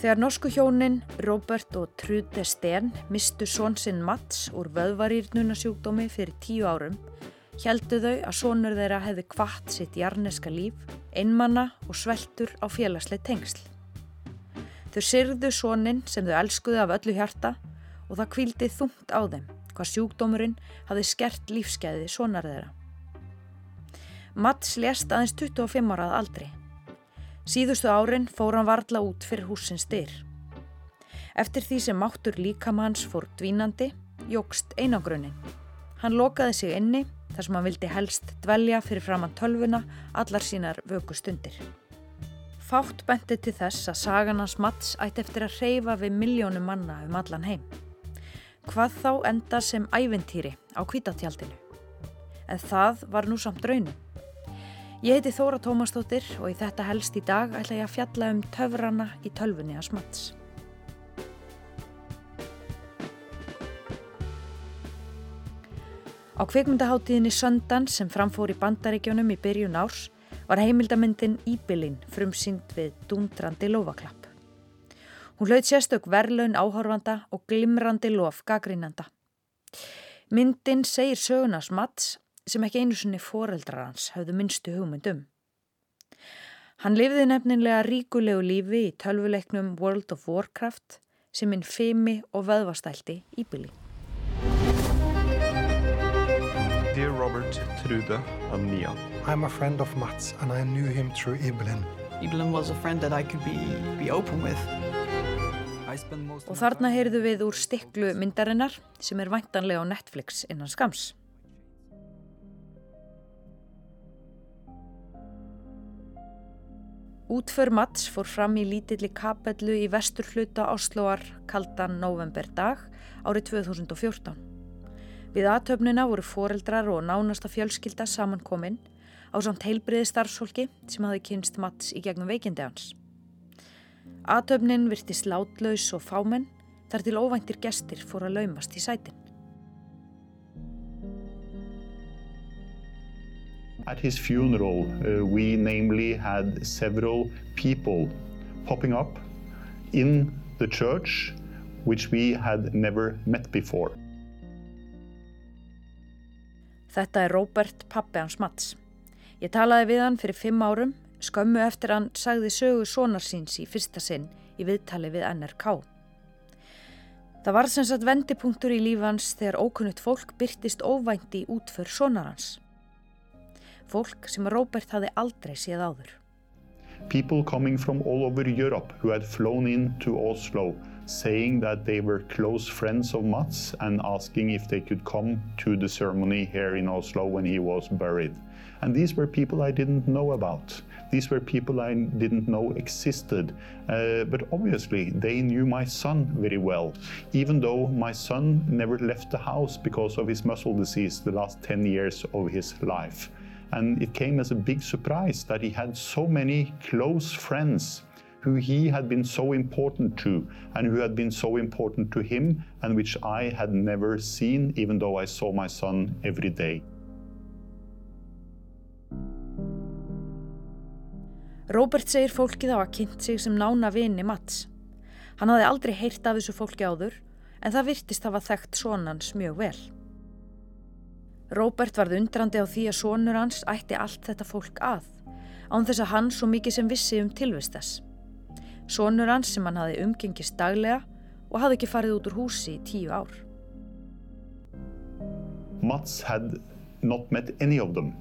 Þegar norsku hjónin Robert og Trude Sten mistu svonsinn Mats úr vöðvarýrnunasjúkdómi fyrir tíu árum, heldu þau að sonur þeirra hefði kvart sitt jarneska líf, einmanna og sveltur á félagsleik tengsl. Þau syrðu sonin sem þau elskuði af öllu hjarta og það kvíldi þungt á þeim hvað sjúkdómurinn hafði skert lífskeiði sonar þeirra. Mats lést aðeins 25 árað aldrei. Síðustu árin fór hann varla út fyrir húsins styr. Eftir því sem máttur líkamanns fór dvínandi, jógst einangrunnin. Hann lokaði sig inni þar sem hann vildi helst dvelja fyrir framann tölvuna allar sínar vöku stundir. Fátt benti til þess að sagan hans Mats ætti eftir að reyfa við miljónum manna um allan heim. Hvað þá enda sem æventýri á kvítatjaldinu. En það var nú samt raunin. Ég heiti Þóra Tómastóttir og í þetta helst í dag ætla ég að fjalla um töfrana í tölfunni að smats. Á kveikmyndaháttíðinni Söndan sem framfór í bandaríkjónum í byrjun árs var heimildamindin Íbilinn frumsynd við dúndrandi lofaklapp. Hún hlaut sérstök verlaun áhorfanda og glimrandi lof gaggrínanda. Myndin segir sögunas Mats sem ekki einu sinni foreldrar hans hafðu minnstu hugmyndum. Hann lifði nefninlega ríkulegu lífi í tölvuleiknum World of Warcraft sem inn femi og veðvastælti íbili. Dear Robert, Trude and Mia. I'm a friend of Mats and I knew him through Ibelin. Ibelin was a friend that I could be, be open with. Og þarna heyrðu við úr stiklu myndarinnar sem er væntanlega á Netflix innan skams. Útför Mats fór fram í lítilli kapellu í vestur hluta Osloar kaldan novemberdag árið 2014. Við aðtöfnina voru foreldrar og nánasta fjölskylda samankominn á samt heilbriði starfsfólki sem hafi kynst Mats í gegnum veikindi hans. Aðtöfnin virti slátlaus og fámenn þar til óvæntir gestir fór að laumast í sætin. At his funeral, uh, we namely had several people popping up in the church which we had never met before. Þetta er Robert pappi hans Mats. Ég talaði við hann fyrir fimm árum, skömmu eftir hann sagði sögu sonarsins í fyrsta sinn í viðtali við NRK. Það var sem sagt vendipunktur í lífans þegar ókunnutt fólk byrtist óvænti út för sonarhans. Fólk sem Robert hafði aldrei séð áður. People coming from all over Europe who had flown into Oslo saying that they were close friends of Mats and asking if they could come to the ceremony here in Oslo when he was buried. And these were people I didn't know about. These were people I didn't know existed. Uh, but obviously, they knew my son very well, even though my son never left the house because of his muscle disease the last 10 years of his life. And it came as a big surprise that he had so many close friends who he had been so important to and who had been so important to him and which I had never seen, even though I saw my son every day. Robert segir fólkið á að kynnt sig sem nána vini Mats. Hann hafði aldrei heyrt af þessu fólki áður en það virtist hafa þekkt sonans mjög vel. Róbert varð undrandi á því að sonur hans ætti allt þetta fólk að, án þess að hann svo mikið sem vissi um tilvistas. Sonur hans sem hann hafi umgengist daglega og hafði ekki farið út úr húsi í tíu ár. Mats had not met any of them.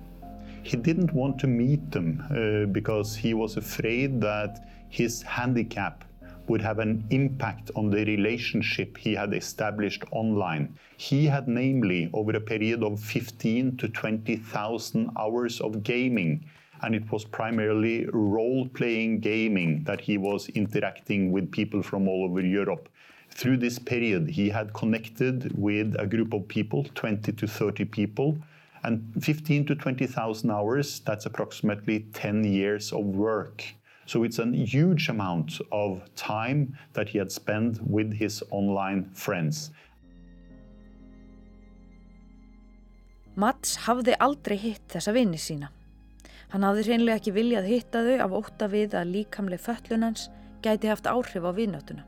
He didn't want to meet them uh, because he was afraid that his handicap would have an impact on the relationship he had established online. He had namely, over a period of 15 to 20,000 hours of gaming, and it was primarily role-playing gaming that he was interacting with people from all over Europe. Through this period, he had connected with a group of people, 20 to 30 people, and 15 to 20,000 hours, that's approximately 10 years of work. So it's a huge amount of time that he had spent with his online friends. Mats hafði aldrei hitt þessa vini sína. Hann hafði hreinlega ekki viljað hitta þau af óta við að líkamleg föllunans gæti haft áhrif á viðnátuna.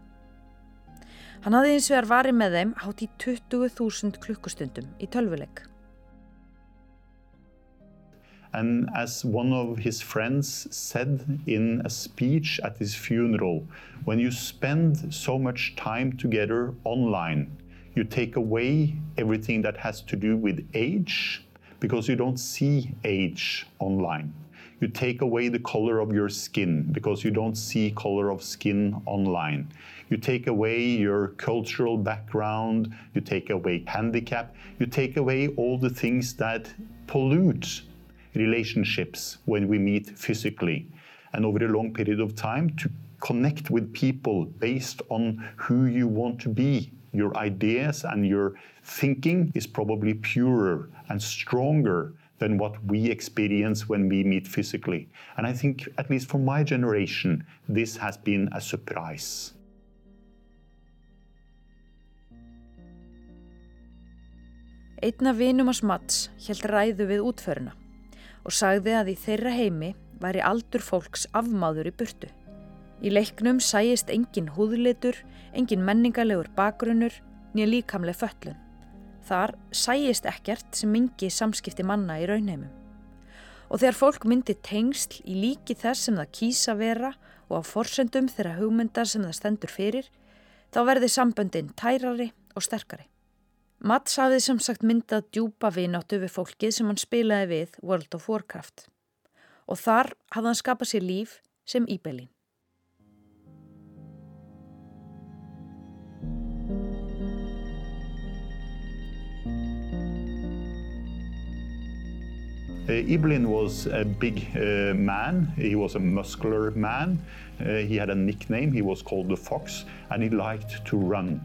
Hann hafði eins vegar varið með þeim hátt í 20.000 klukkustundum í tölvuleik. And as one of his friends said in a speech at his funeral, when you spend so much time together online, you take away everything that has to do with age because you don't see age online. You take away the color of your skin because you don't see color of skin online. You take away your cultural background, you take away handicap, you take away all the things that pollute relationships when we meet physically. And over a long period of time, to connect with people based on who you want to be. Your ideas and your thinking is probably purer and stronger than what we experience when we meet physically. And I think, at least for my generation, this has been a surprise. Einn af Mats held ræðu við útföruna og sagði að í þeirra heimi væri aldur fólks afmáður í burtu. Í leiknum sæist engin húðlitur, engin menningarlegur bakgrunnur, nýja líkamleg föllun. Þar sæist ekkert sem mingi samskipti manna í raunheimum. Og þegar fólk myndi tengsl í líki þess sem það kýsa vera og á forsendum þeirra hugmyndar sem það stendur fyrir, þá verði samböndin tærari og sterkari. Mats hafið sem sagt myndað djúpa vináttu við fólkið sem hann spilaði við World of Warcraft og þar hafði hann skapað sér líf sem Íbelin. Uh, Ibelin was a big uh, man. He was a muscular man. Uh, he had a nickname. He was called the Fox, and he liked to run.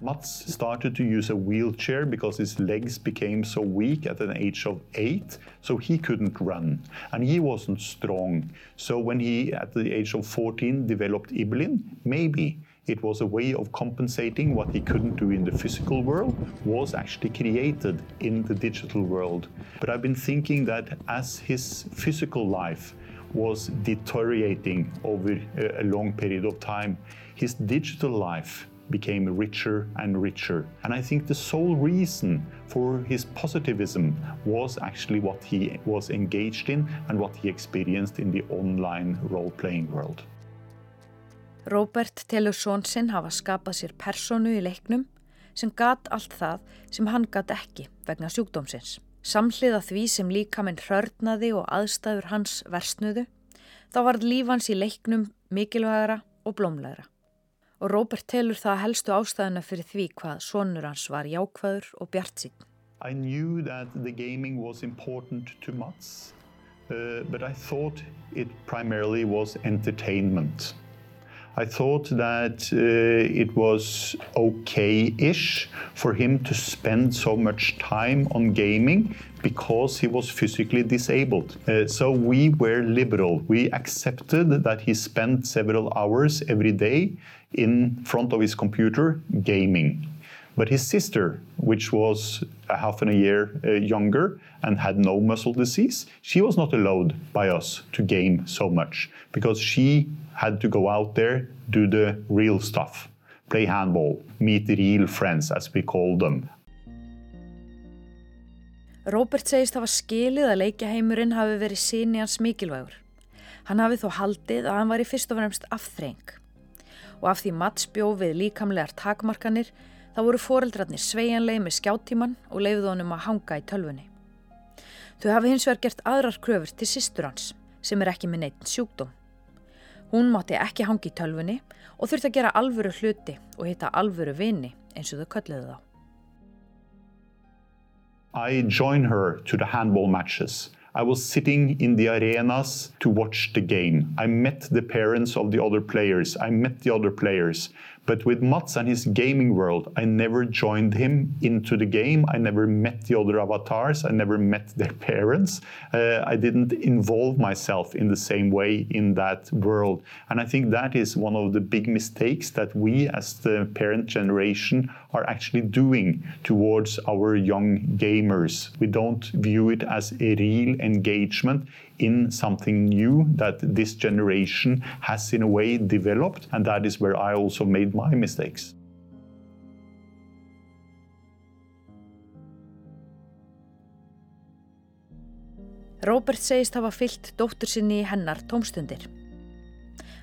Mats started to use a wheelchair because his legs became so weak at an age of eight, so he couldn't run. And he wasn't strong. So when he, at the age of 14, developed Iblin, maybe it was a way of compensating what he couldn't do in the physical world was actually created in the digital world. But I've been thinking that as his physical life was deteriorating over a long period of time, his digital life became richer and richer. And I think the sole reason for his positivism was actually what he was engaged in and what he experienced in the online role-playing world. Robert telur són sinn hafa skapað sér personu í leiknum sem gat allt það sem hann gat ekki vegna sjúkdómsins. Samhliða því sem líka minn hörnaði og aðstæður hans versnuðu, þá var lífans í leiknum mikilvægara og blómlegra. Og Robert telur það helstu ástæðuna fyrir því hvað sonur hans var jákvæður og bjart sín. Knew that the gaming was important to Mats, uh, but I thought it primarily was entertainment. I thought that uh, it was okay-ish for him to spend so much time on gaming because he was physically disabled. Uh, so we were liberal. We accepted that he spent several hours every day in front of his computer gaming. But his sister, which was a half and a year uh, younger and had no muscle disease, she was not allowed by us to game so much because she had to go out there, do the real stuff, play handball, meet real friends as we call them. Robert segist hafa skilið að leikjaheimurinn hafi verið síni hans mikilvægur. Hann hafi þó haldið að hann var í fyrst og fremst afþreng. Og af því Mats bjóð við líkamlegar takmarkanir þá voru foreldrarnir sveianlegi með skjáttíman og leiðið honum að hanga í tölfunni. Þau hafi hins vegar gert aðrar kröfur til sýstur hans sem er ekki með neitt sjúkdóm. Hún mátti ekki hangi í tölfunni og þurfti að gera alvöru hluti og hitta alvöru vini eins og þau kölluðu þá. I joined her to the handball matches. I was sitting in the arenas to watch the game. I met the parents of the other players. I met the other players. But with Mats and his gaming world, I never joined him into the game. I never met the other avatars. I never met their parents. Uh, I didn't involve myself in the same way in that world. And I think that is one of the big mistakes that we as the parent generation are actually doing towards our young gamers. We don't view it as a real engagement in something new that this generation has in a way developed, and that is where I also made my mistakes. Robert segist hafa fyllt dóttur sinni í hennar tómstundir.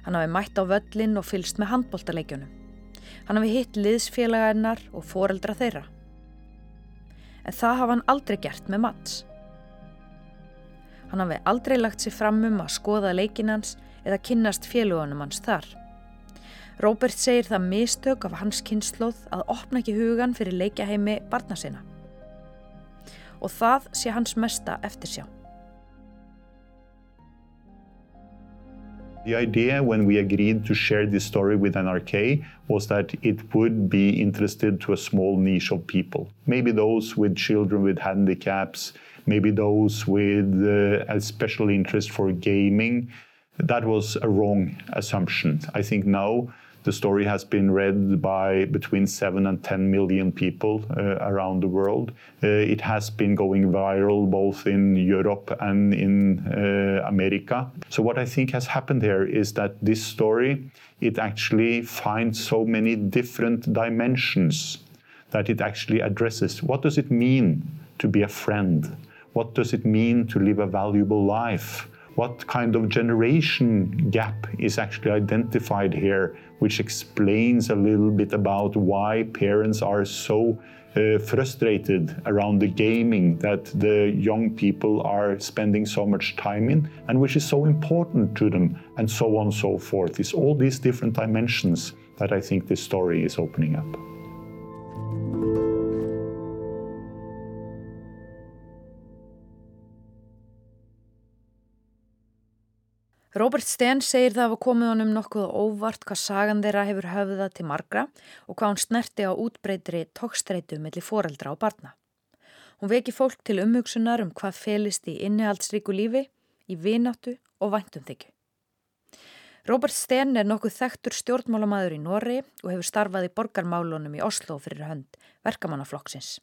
Hann hafi mætt á völlin og fylst með handbóltaleikjunum. Hann hafi hitt liðsfélagarnar og foreldra þeirra. En það hafa hann aldrei gert með Mats. Hann hafi aldrei lagt sér fram um að skoða leikinans eða kynnast félugunum hans þar. Robert segir það mistök af hans kynnslóð að opna ekki hugan fyrir leikjaheimi barna sinna. Og það sé hans mesta eftirsjá. The idea when we agreed to share this story with NRK was that it would be interested to a small niche of people. Maybe those with children with handicaps, maybe those with uh, a special interest for gaming. That was a wrong assumption. I think now the story has been read by between 7 and 10 million people uh, around the world. Uh, it has been going viral both in Europe and in uh, America. So what I think has happened here is that this story, it actually finds so many different dimensions that it actually addresses. What does it mean to be a friend? What does it mean to live a valuable life? What kind of generation gap is actually identified here which explains a little bit about why parents are so uh, frustrated around the gaming that the young people are spending so much time in and which is so important to them and so on and so forth. It's all these different dimensions that I think this story is opening up. Robert Sten segir það að komið honum nokkuð óvart hvað sagan þeirra hefur höfðað til margra og hvað hún snerti á útbreytri tókstreitu mellir foreldra og barna. Hún veki fólk til umhugsunar um hvað felist í innihaldsríku lífi, í vináttu og væntumþykju. Robert Sten er nokkuð þekktur stjórnmálamæður í Nóri og hefur starfað í borgarmálunum í Oslo fyrir hönd verkamannaflokksins.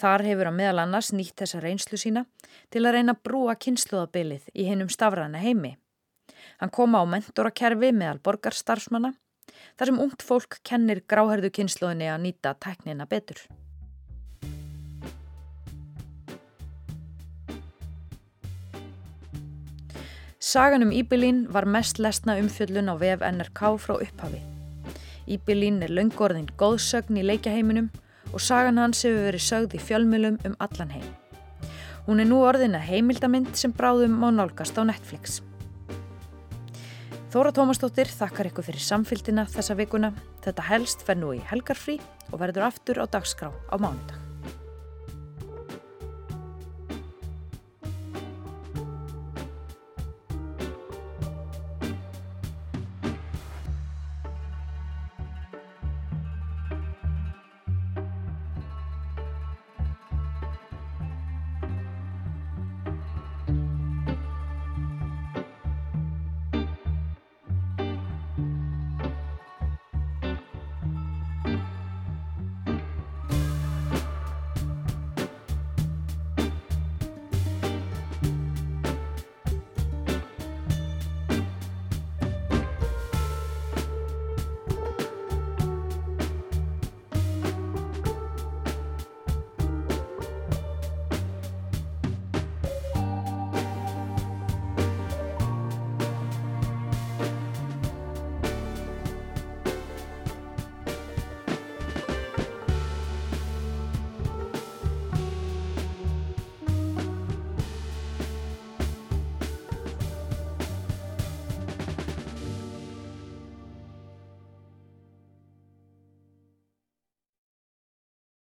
Þar hefur að meðal annars nýtt þessa reynslu sína til að reyna brúa kynsluðabilið í hennum stafræna heimi. Hann kom á mentorakerfi meðal borgarstarfsmanna þar sem ungt fólk kennir gráherðu kynsluðinni að nýta tæknina betur. Sagan um Íbelín var mest lesna umfjöllun á VF NRK frá upphafi. Íbelín er laungorðin góðsögn í leikjaheiminum og sagan hans hefur verið sögð í fjölmjölum um allan heim. Hún er nú orðin að heimildamind sem bráðum má nálgast á Netflix. Þóra Tómasdóttir þakkar ykkur fyrir samfélgina þessa vikuna. Þetta helst fer nú í helgarfrí og verður aftur á dagskrá á mánudag.